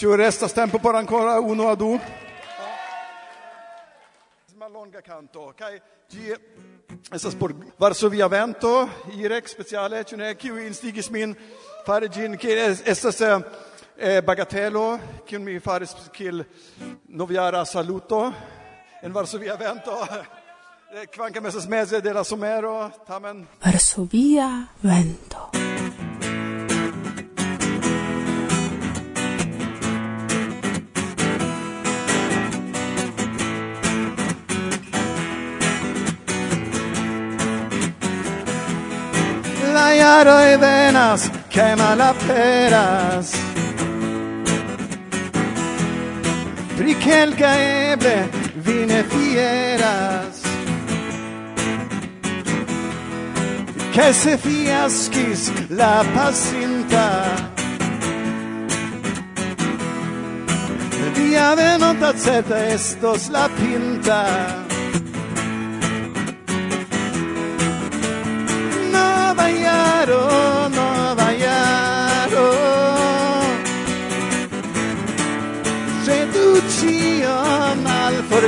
Ci restas tempo por ancora uno a du. Ma longa canto, kai gi estas por Varsovia vento, irek speciale, ci ne kiu instigis min fare gin, ke estas eh, eh, bagatelo, kiun mi faris kiel noviara saluto en Varsovia vento. Eh, Kvankam estas meze de la somero, tamen... Varsovia vento. caroj venas kaj malaperas Pri kelka eble vi ne fieras. Kaj se fiaskis la pasinta. Via venota certa estos la pinta.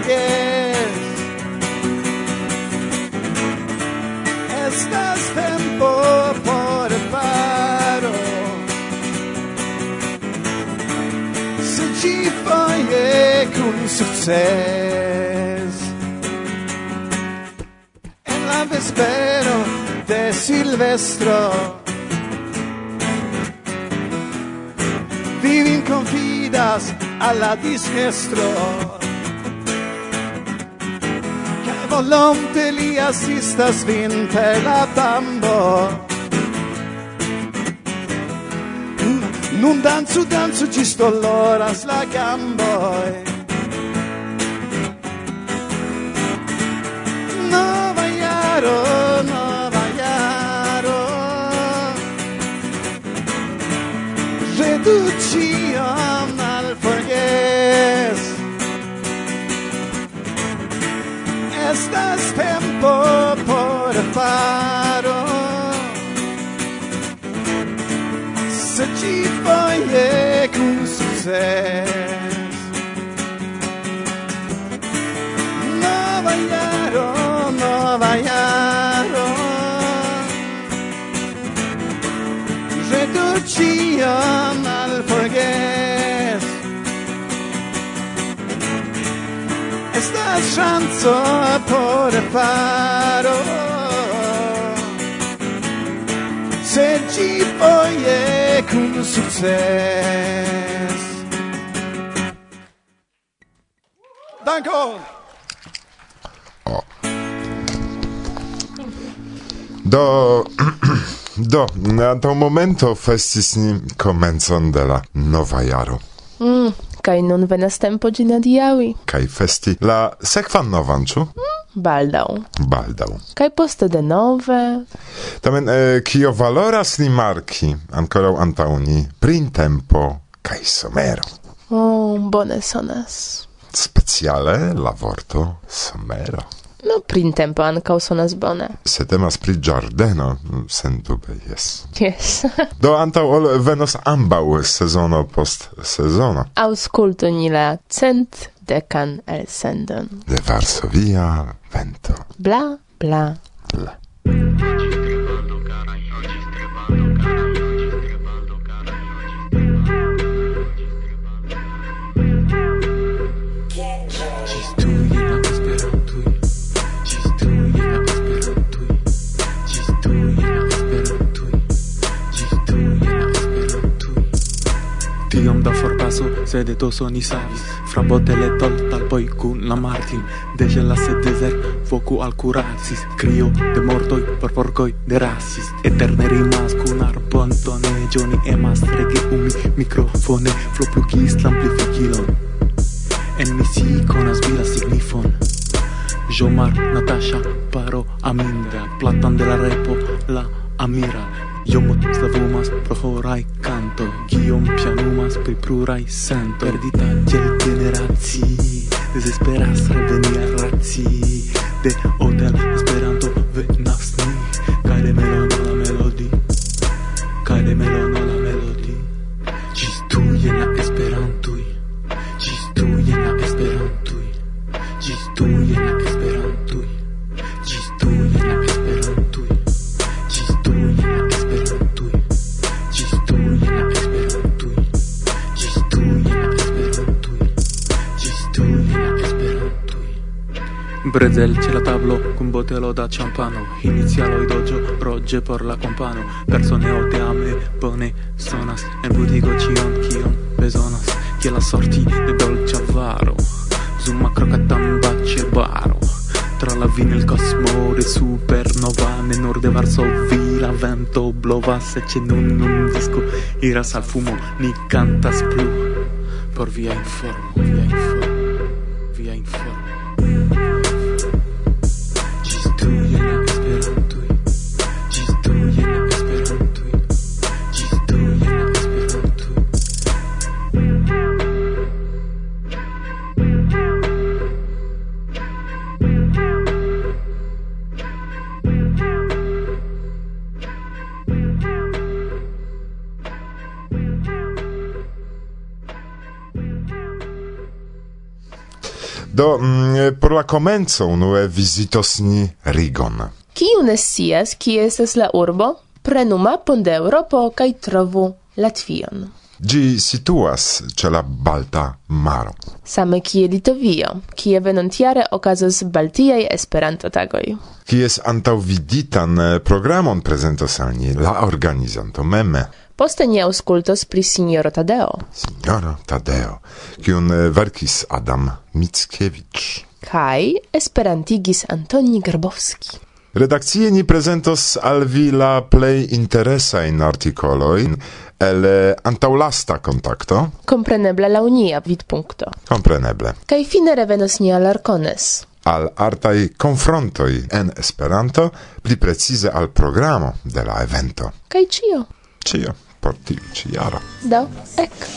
oyes Estas tempo por paro. Se ci foie cun succes En la vespero de Silvestro Vivin confidas alla disnestro var långt Elias sista svintelabambo Non danzo, danzo, ci sto allora eh. No, vai a vaiaro veces no bailaron, no bailaron. Reducían al forget. Esta chanson por paro. Se ci poi è con successo. Dankon! Oh. Do... do, antaŭ momento festis ni komencon de la nova jaro. Mm, kaj nun venas tempo ĝin adiaŭi. Kaj festi la sekvan novan, ĉu? Mm, baldaŭ. Baldaŭ. Kaj poste denove. Tamen, eh, kio valoras rimarki ankoraŭ antaŭ ni printempo kaj somero. Oh, bone sonas speciale la vorto somero. No, printempo ankaŭ sonas bone. Se temas pri ĝardeno, sendube jes. Yes. Do antaŭ ol venos ambaŭ sezono post sezono. Aŭskultu ni la cent dekan elsendon. De Varsovia vento. Bla, bla, bla. Da forpaso, sed etoso ni savis. Fra botele tol talpoj kun la Martin. Deje la sed desert, voku al kuracis. Crio de mortoj por porkoj derasis. Eterne rimas kun arbonton. Johnny emas regi umi mikrofone. Floplugis l'amplifikilon. En mi si konas vi la signifon. Jomar, Natasha, Paro, Aminda, Platan de la Repo, la Amira. Iom savumas pro horai canto Giom pianumas pri plurai sento Perdita gel generaci Desesperas reveni al raci De hotel esperanto venas Del c'è la tavolo con botello da champano Inizialo i dojo, rogge por la compano. Persone o te ame, bone sonas. En butigo cion, kion bezonas Che la sorti de dolce avaro? Zuma crocatam c'è baro. Tra la vina il cosmo de supernova. Menor de Varsovi la vento blova. Se c'è nun un disco iras al fumo Ni cantas plu por via informo Do, mm, eh, por la comenzo unue visitos ni Rigon. Kiu ne scias, ki estas la urbo, prenu mapon de Eŭropo kaj trovu Latvion. Gi situas ce la Balta Maro. Same kie Litovio, kie venontiare okazas Baltiaj Esperanto-tagoj. Kies antaŭviditan eh, programon presentos al ni la organizanto meme. Poste ni auscultos pri signoro Tadeo. Signoro Tadeo, kiun eh, verkis Adam Mickiewicz. Kai esperantigis Antoni Garbowski. Redakcie ni prezentos al vi la plej interesajn artikolojn el eh, antaulasta kontakto. Kompreneble la unia vidpunkto. Kompreneble. Kaj fine revenos ni al Arcones al artai confrontoi en Esperanto, pli precize al programo de la evento. Kaj cio cio, por tiu ciaro. Do, ec!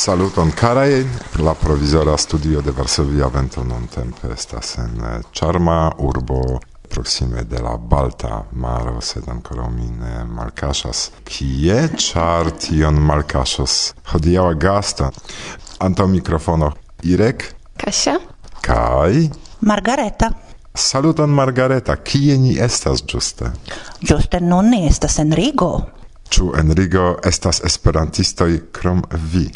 Saluton carai, la provizora studio de Varsovia vento non tempe estas en eh, charma urbo proxime de la Balta maro, sed ancora min malcasas. Kie char tion malcasas? Hodiaŭa gasta. Antaŭ mikrofono Irek. Kasia. Kaj. Margareta. Saluton Margareta, kie ni estas ĝuste? Giuste nun ni estas en Rigo. Ĉu en Rigo estas esperantistoj krom vi?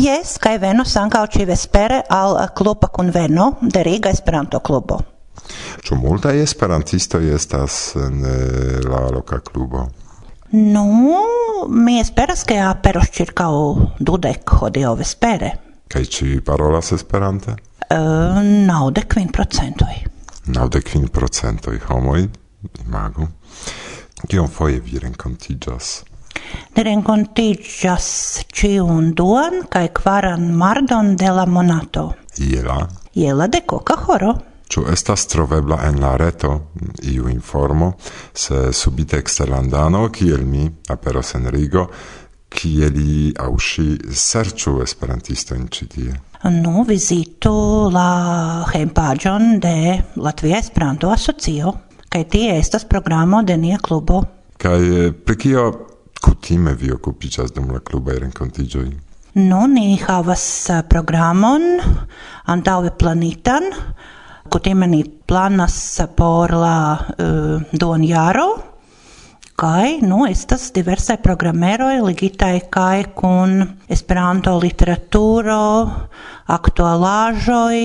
Jes, kaj venos ankaŭ ĉi-vespere al kluba kunveno de Riga Esperanto-klubo. Ĉu multaj esperantistoj estas en eh, la loka klubo? Nu, mi esperas ke aperos ĉirkaŭ dudek hodiaŭ vespere. Kaj ĉi parolas Esperante? Uh, naŭdek kvin procentoj. Naŭdek kvin procentoj homoj, imagu. Kiom foje vi renkontiĝas? Ni renkontiĝas ĉiun duan kaj kvaran mardon de la monato. Jela? Jela de koka horo. Ĉu estas trovebla en la reto iu informo, se subite eksterlandano kiel mi aperos en Rigo, kieli aŭ ŝi serĉu esperantistojn ĉi tie? Nu, vizitu la hejmpaĝon de Latvia Esperanto Asocio kaj tie estas programo de nia klubo. Kaj eh, pri kio kutime vi okupiĝas dum la klubaj renkontiĝoj? Nu, ni havas eh, programon antaŭe planitan, kutime ni planas eh, por la uh, duonjaro, kai nu estas diversaj programeroj ligitaj kaj kun Esperanto literaturo, aktualaĵoj,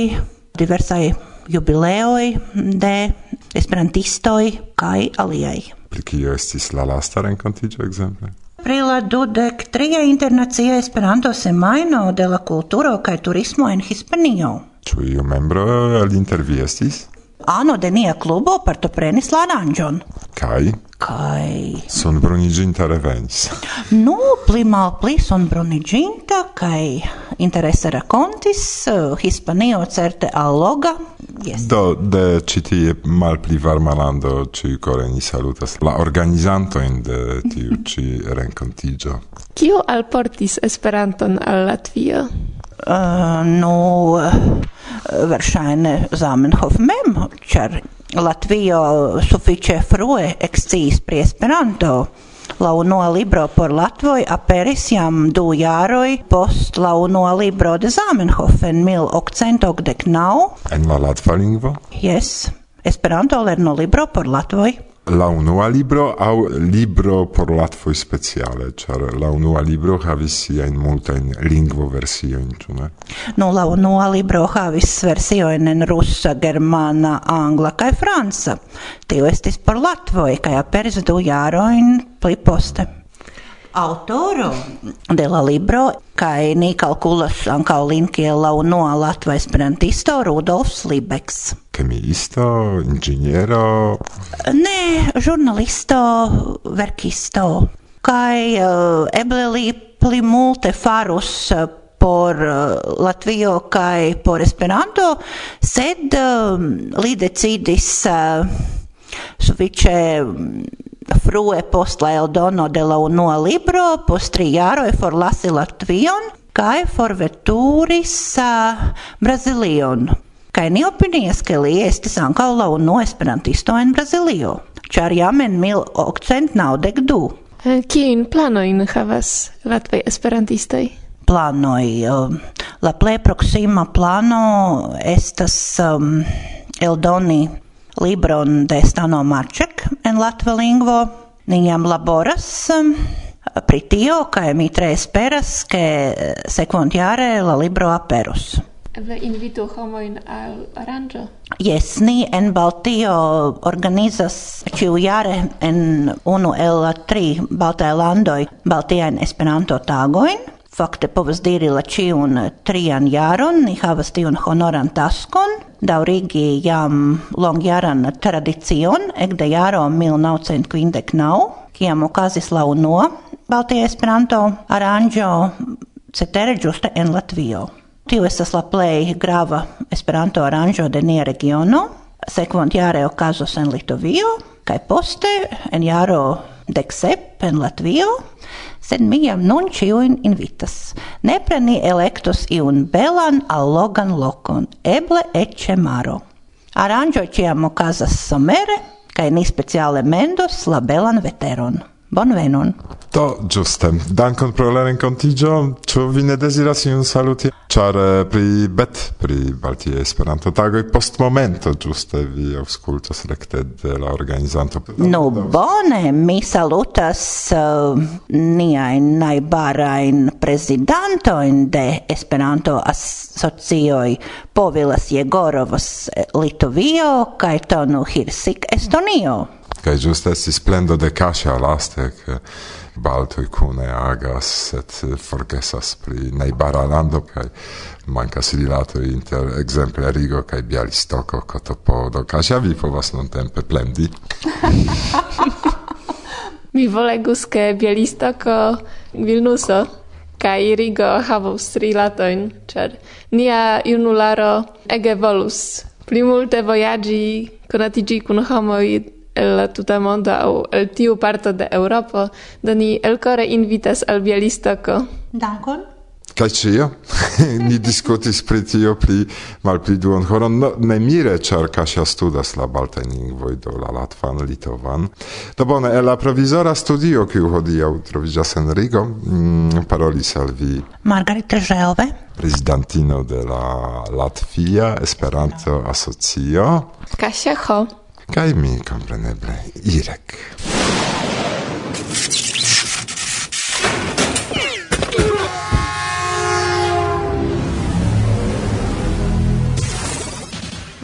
diversaj jubileoj de esperantistoj kaj aliaj. Pri kio estis la lasta renkontiĝo ekzemple? Pri la dudek tria internacia Esperanto semajno de la kulturo kaj turismo en Hispanio. Ĉu iu membro alinter vi estis? Ano de nia klubo partoprenis la aranĝon. Kaj? Kaj... Sonbruniĝinta revenis. Nu, pli malpli sonbruniĝinta kaj interese rakontis uh, Hispanio certe alloga Yes. Do de ĉi tie malpli varma lando ĉiukore ni salutas la organizantojn de tiu ĉi renkontiĝo. Kio alportis Esperanton al Latvio? Uh, no, uh, verŝajne Zamenhof mem, ĉar Latvio sufiĉe frue eksciis pri Esperanto. La unua libro por Latvoj aperis jam du jaroj post la unua libro de Zamenhof en 1889. En la latva lingvo? Jes. Esperanto lerno libro por Latvoj la unua libro au libro por latvoj speciale, ĉar la unua libro havis siajn multajn lingvoversiojn, ĉu ne? Nu, no, la unua libro havis versiojn en rusa, germana, angla kaj franca. Tio estis por latvoj kaj aperis du jarojn pli poste. Autoro de la libro kaj ni kalkulas ankaŭ lin kiel la unua latva esperantisto Rudolfs Libeks chemiisto, inĝeniero? Ne, giornalisto, verkisto. Kaj uh, eble li pli multe farus uh, por uh, Latvio kaj por Esperanto, sed li decidis sufiĉe mm, frue post la eldono de la unua libro, post tri jaroj forlasi Latvion kaj forveturis Brazilion Kaj ni opinias ke li estis ankaŭ laŭ no esperantisto en Brazilio, ĉar jam en 1992. Kiujn planojn havas latvaj esperantistoj? Planoj. Um, la plej proksima plano estas um, eldoni libron de Stano Marček en latva lingvo. Ni jam laboras um, pri tio, kaj mi tre esperas, ke eh, sekvontjare la libro aperus eble invito homoin al aranĝo? yes ni en Baltio organizas ĉiujare en unu el la tri Baltaj landoj Baltiajn Esperanto-tagojn. Fakte povas diri la ĉiun trian jaron ni havas tiun honoran taskon daŭrigi jam longjaran tradicion ekde jaro 1959, kiam okazis la unua Baltia Esperanto aranĝo cetere ĝuste en Latvio. Tiu estas la plej grava Esperanto aranĝo de nia regiono. Sekvontjare okazos en Litovio kaj poste en jaro dek sep en Latvio, sed mi jam nun ĉiujn invitas. Nepre ni elektos iun belan allogan lokon, eble eĉ maro. Aranĝoj ĉiam okazas somere kaj ni speciale mendos la belan veteron. Bonvenon. Do, giuste. Dankon pro la rencontigio. Ĉu vi ne deziras iun saluti? Ĉar eh, pri bet, pri Baltia Esperanto tagoj post momento ĝuste vi aŭskultas rekte de la organizanto. No bone, mi salutas uh, niajn najbarajn prezidantojn de Esperanto asocioj Povilas Jegorovos Litovio kaj Tonu Hirsik Estonio kaj ĝuste estis splendo de kaŝa laste ke baltoj kune agas sed forgesas pri najbara lando kaj mankas rilatoj inter ekzemple Rigo kaj Bialistoko Kotopodo Kasia vi povas nuntempe plendi. Mi volegus ke Bialistoko Vilnuso kai Rigo havos rilatojn ĉar nia junularo ege volus pli multe vojaĝi konatiĝi kun homoj el la tuta mondo aŭ el tiu parto de Eŭropo, do ni elkore invitas al Bielistoko. Dankon. Kaj ĉio? ni diskutis pri tio pli malpli duon horon. No, mire, ĉar Kasia studas la baltajn lingvoj, do la latvan, litovan. Do bone, el la provizora studio, kiu hodiaŭ troviĝas en Rigo, mm, parolis al vi Margarita Żejowe, prezidantino de la Latvia Esperanto Asocio. Kasia Ho kaj mi kompreneble Irek.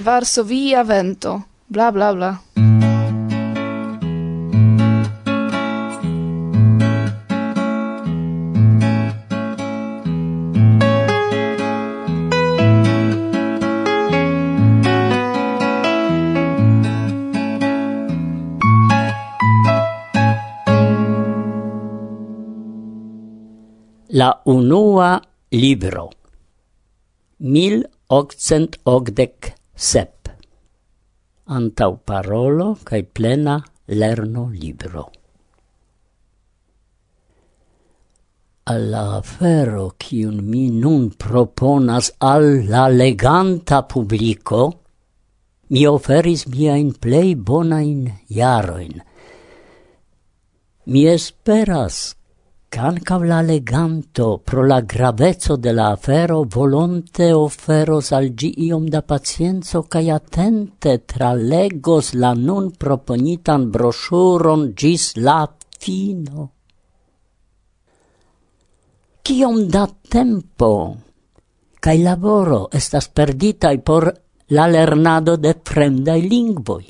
Varsovia vento, bla bla bla. La unua libro. 1887. Antau parolo cae plena lerno libro. alla afero kiun mi nun proponas al la leganta publico, mi oferis miain plei bonain jaroin. Mi esperas, che la leganto pro la gravezzo de la afero volonte offeros al gi iom da pacienzo cae attente tralegos la nun proponitan brosuron gis la fino. Ciom da tempo cae laboro estas perditai por la lernado de fremdai lingvoi.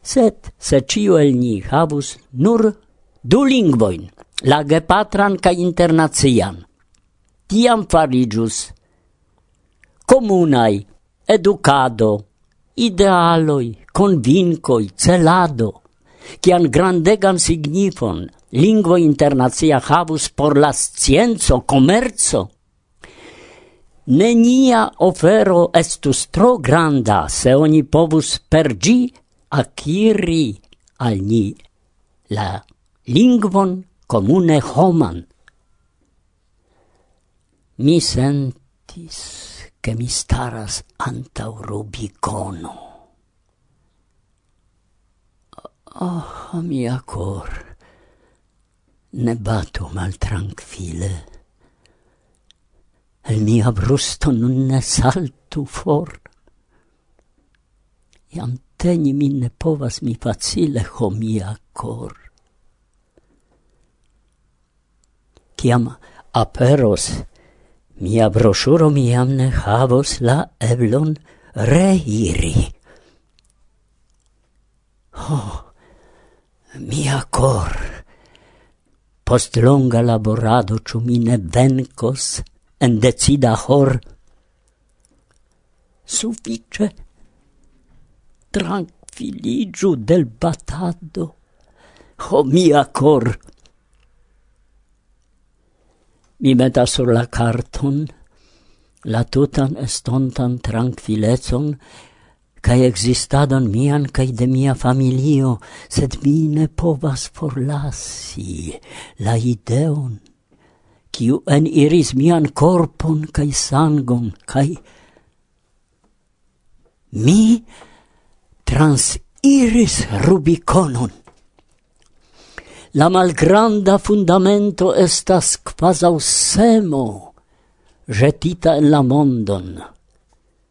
Sed se ciu el ni havus nur du lingvoin, la gepatran ca internazian. Tiam farigius comunai, educado, idealoi, convincoi, celado, cian grandegan signifon lingvo internazia havus por la scienzo, commerzo. Nenia ofero estus tro granda se oni povus per gi aciri al ni la lingvon comune homan. Mi sentis che mi staras antau rubicono. Oh, oh, mia cor, ne batu mal tranquille. El mia brusto nun ne saltu for. Iam teni min ne povas mi facile, ho mia cor. kiam aperos mia brosuro mi jam ne havos la eblon reiri. Ho, oh, mia cor! Post longa laborado, ciu mi ne vencos en decida hor? suffice tranquilligiu del batado. ho oh, mia cor! mi metas sur la carton la tutan estontan tranquillecon cae existadon mian kaj de mia familio, sed mi ne povas forlasi la ideon, kiu eniris mian korpon kaj sangon, cae mi transiris rubiconon la malgranda fundamento estas quasau semo, jetita en la mondon.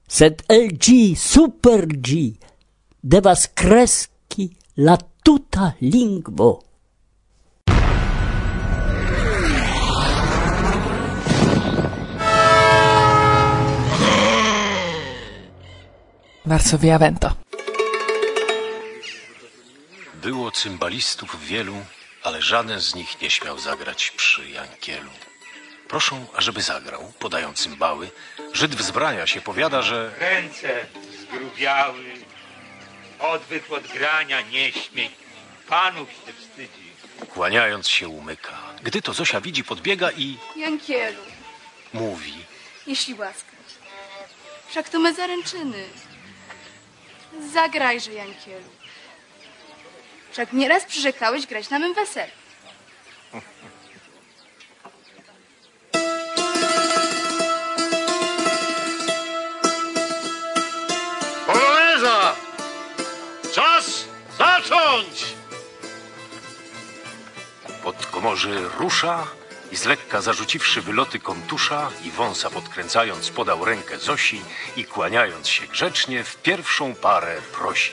Sed el gi, super gi, devas cresci la tuta lingvo. Varsovia Vento Było cymbalistów wielu, ale żaden z nich nie śmiał zagrać przy Jankielu. Proszą, ażeby zagrał, podają cymbały. Żyd wzbrania się, powiada, że Ręce zgrubiały, odwyk od grania nie śmiej, panów się wstydzi. kłaniając się umyka. Gdy to Zosia widzi, podbiega i Jankielu, mówi. jeśli łaskasz. Wszak to me zaręczyny. Zagrajże, Jankielu. Wszak nieraz przyrzekałeś grać na mym weselu. Poloneza! Czas zacząć! Podkomorzy rusza i z lekka zarzuciwszy wyloty kontusza i wąsa podkręcając podał rękę Zosi i kłaniając się grzecznie w pierwszą parę prosi.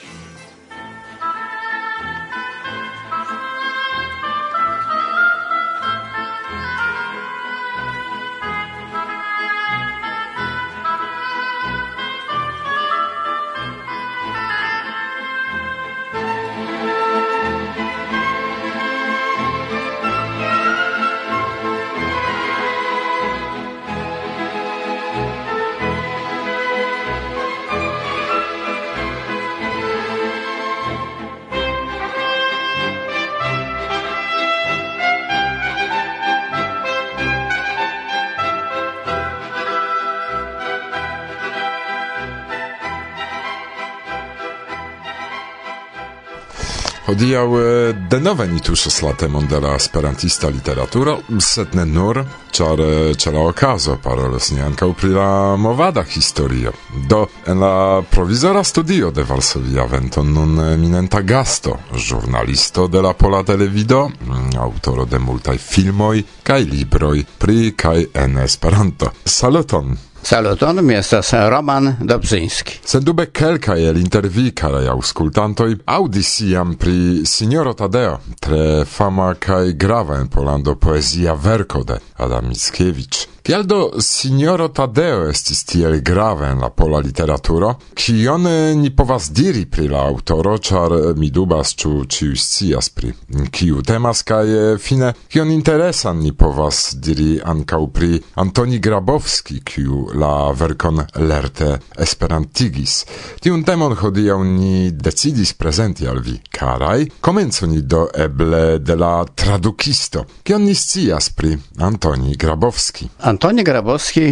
Hodiaŭ eh, denove ni tuŝas la temon de la esperantista literaturo, sed ne nur, ĉar eh, ĉe la okazo parolos ni ankaŭ pri la movada historio. Do, en la provizora studio de Varsovia Vento nun eminenta gasto, ĵurnalisto de la Pola Televido, mm, aŭtoro de multaj filmoj kaj libroj pri kaj en Esperanto. Saluton! Saluton, mi estas Roman Dobzinski. Sed dube kelkaj el intervi, karaj aŭskultantoj, aŭdis iam pri Signoro Tadeo, tre fama kaj grava en Polando poezia verko de Adam Mickiewicz. Kiel do signoro Tadeo estis tiel grave en la pola literaturo? Kion eh, ni povas diri pri la aŭtoro, ĉar eh, mi dubas ĉu ĉiu scias pri kiu temas kaj eh, fine kion interesan ni povas diri ankaŭ pri Antoni Grabowski, kiu la verkon lerte esperantigis. Tiun temon hodiaŭ ni decidis prezenti al vi, karaj. Komencu ni do eble de la tradukisto. Kion ni scias pri Antoni Grabowski? Antoni Grabowski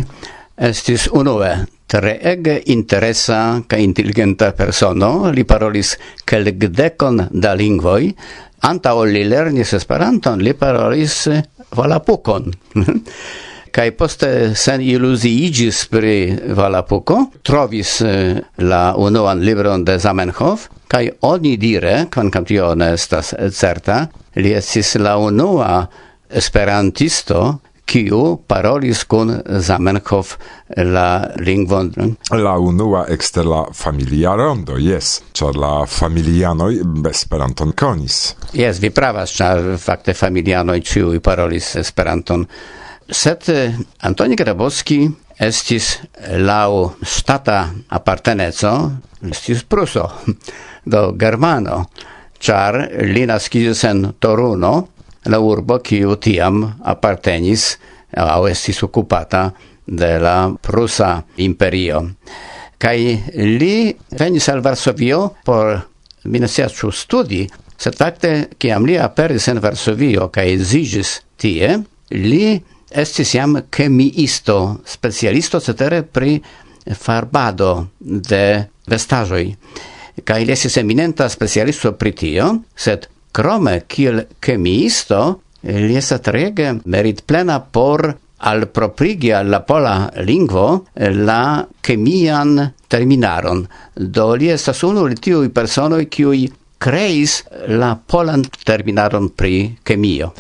estis unue treege interesa ca intelligenta persono, li parolis kelkdekon da lingvoi, anta ol li lernis Esperanton, li parolis valapukon. kai poste sen iluziigis pri Valapuko, trovis eh, la unuan libron de Zamenhof, kai oni dire, quancam tio ne estas certa, li estis la unua esperantisto, kiu parolis kun Zamenhof la lingvon? La unua ekster la familia rondo jes. Ĉar la familianoj Esperanton konis. Jes vi pravas ĉar fakte familianoj ĉiuj parolis Esperanton. Sed eh, Antoni Grabowski estis lau stata aparteneco, estis pruso, do germano, char li naskiĝis en Toruno, la urbo kiu tiam apartenis au estis occupata de la Prusa imperio. Kai li venis al Varsovio por minasiacu studi, sed facte, kiam li aperis en Varsovio kai zigis tie, li estis jam chemiisto, specialisto cetere pri farbado de vestajoi. Kai li estis eminenta specialisto pri tio, sed Krome, kiel chemiisto, li estas rege meritplena por al proprigia la pola lingvo la chemian terminaron. Do li estas unu el tiuj personoj kiuj creis la polan terminaron pri chemio.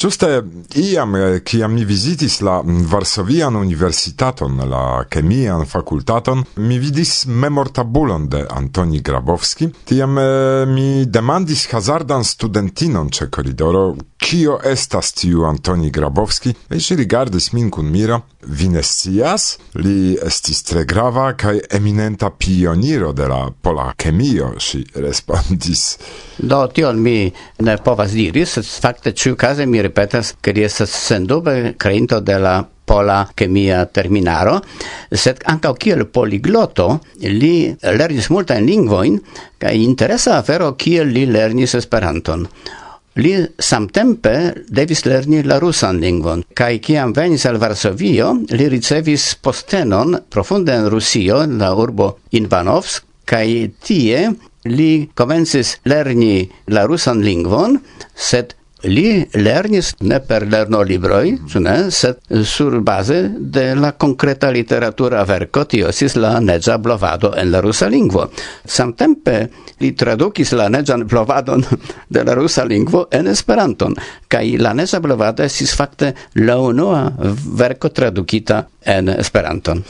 Giuste iam, eh, ciam mi visitis la mm, Varsovian Universitaton, la chemian facultaton, mi vidis memortabulon de Antoni Grabowski, tiam eh, mi demandis hazardan studentinon ce corridoro, cio estas tiu Antoni Grabowski, e si rigardis min cun miro, vinestias, li estis tre grava cae eminenta pioniro de la pola chemio, si respondis estis. Do, tion mi ne povas diri, sed fakte ciu case mi ripetas che li estas sendube creinto de la pola chemia terminaro, sed anca kiel poligloto li lernis multa in lingvoin, ca interesa afero kiel li lernis Esperanton. Li samtempe devis lerni la rusan lingvon, kaj kiam venis al Varsovio, li ricevis postenon profunde en Rusio, la urbo Invanovsk, kaj tie Li komencis lerni la rusan lingvon, sed li lernis ne per lerno libroj, mhm. ne, sed sur base de la konkreta literatura verco, tio sis la neĝa blovado en la rusa lingvo. Samtempe li tradukis la neĝan blovadon de la rusa lingvo en Esperanton, kaj la neĝa blovado estis fakte la unua verco tradukita en Esperanton.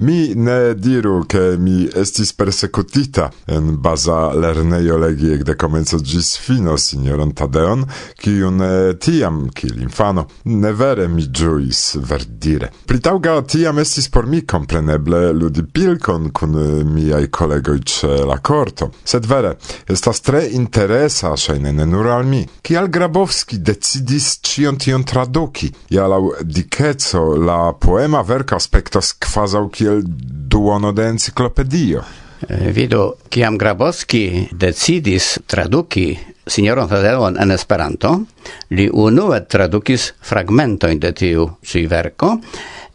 Mi ne diru che mi estis persecutita en baza lerneio legi ec de comenzo gis fino signoron Tadeon, kiun eh, tiam, cil infano, ne vere mi giuis verdire. Pritauga tiam estis por mi compreneble ludi pilcon kun eh, miai collegoi ce la corto. sed vere estas tre interesa, shaine, ne nur al mi, Cial Grabowski decidis cion tion traduci? ja lau dicezo la poema verca aspectos quasau kiel kiel duono de enciklopedio. Eh, Vido, kiam Grabowski decidis traduki Signoron Fadelon en Esperanto, li unue tradukis fragmentoin de tiu ci verko,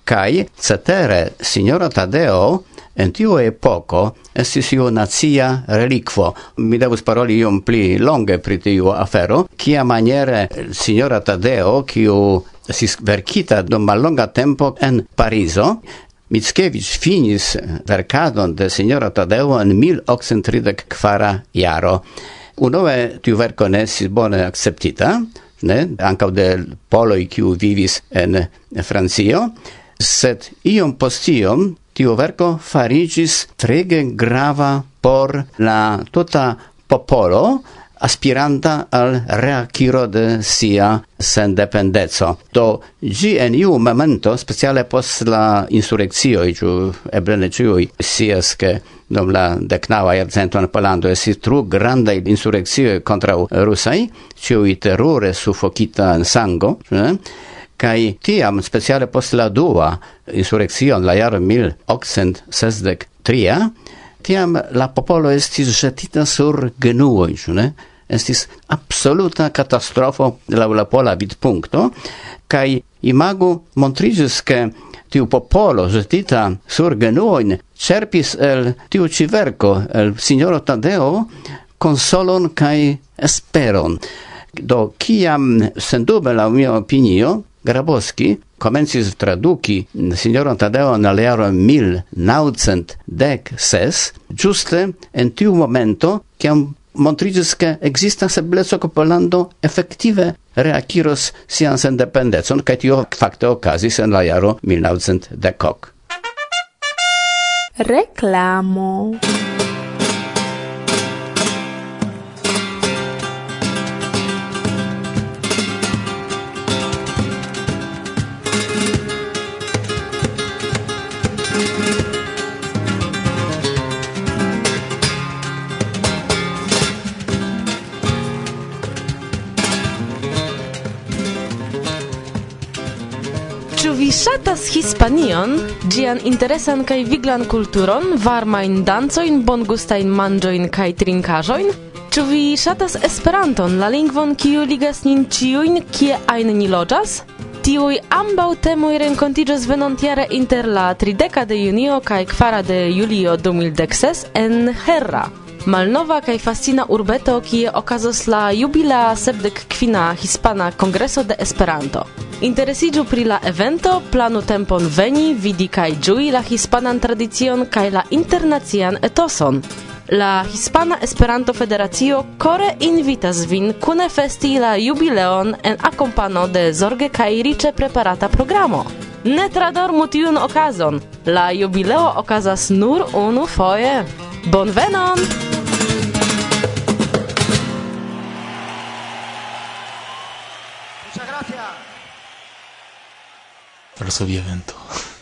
kaj cetere Signoro Tadeo en tiu epoko estis iu nacia relikvo. Mi devus paroli iom pli longe pri tiu afero, kia maniere Signora Tadeo, kiu estis verkita dum mallonga tempo en Parizo, Mickiewicz finis eh, verkadon de signora Tadeo en 1834 jaro. Unue tiu verko ne estis bone akceptita, ne, ankaŭ de poloj kiu vivis en Francio, sed iom post iom tiu verko fariĝis trege grava por la tuta popolo, aspiranta al reacquiro de sia sendependeco. Do, gi en iu momento, speciale post la insurreccioi, giu eble ne ciui, sias che dom la decnava iarcento in Polando esi tru grande insurreccioi contra russai, ciui terrore suffocita in sango, ne? kai tiam speciale post la dua insurreccion la jaro 1863 tiam la popolo estis jetita sur genuoi, ne? estis absoluta katastrofo laŭ la pola vidpunkto kaj imago montriĝis ke tiu popolo ĵetita sur genuojn cerpis el tiu ĉi verko el sinjoro Tadeo konsolon kaj esperon. Do kiam sendube laŭ mia opinio Grabowski komencis traduki signoron Tadeo na learo mil naucent dec ses, giuste en tiu momento, kiam montriĝis ke ekzistas ebleco ke Pollando efektive reakiros sian sendependecon kaj tio fakte okazis en la jaro 1910. Reklamo. Ĉu vi ŝatas Hispanion, ĝian interesan kaj viglan kulturon, varmajn dancojn, bongustajn manĝojn kaj trinkaĵojn? Ĉu vi ŝatas Esperanton, la lingvon kiu ligas nin ĉiujn, kie ajn ni loĝas? Tiuj ambaŭ temoj renkontiĝos venontjare inter la 30 de junio kaj 4 de julio 2016 en Herra malnova kaj fascina urbeto kie okazos la jubilea sepdek kvina hispana kongreso de Esperanto. Interesiĝu pri la evento, planu tempon veni, vidi kaj ĝui la hispanan tradicion kaj la internacian etoson. La Hispana Esperanto Federacio kore invitas vin kune festi la jubileon en akompano de zorge kaj riĉe preparata programo. Ne tradormu tiun okazon. La jubileo okazas nur unu foje. Bonvenon. Muchas gracias. Pero subí evento.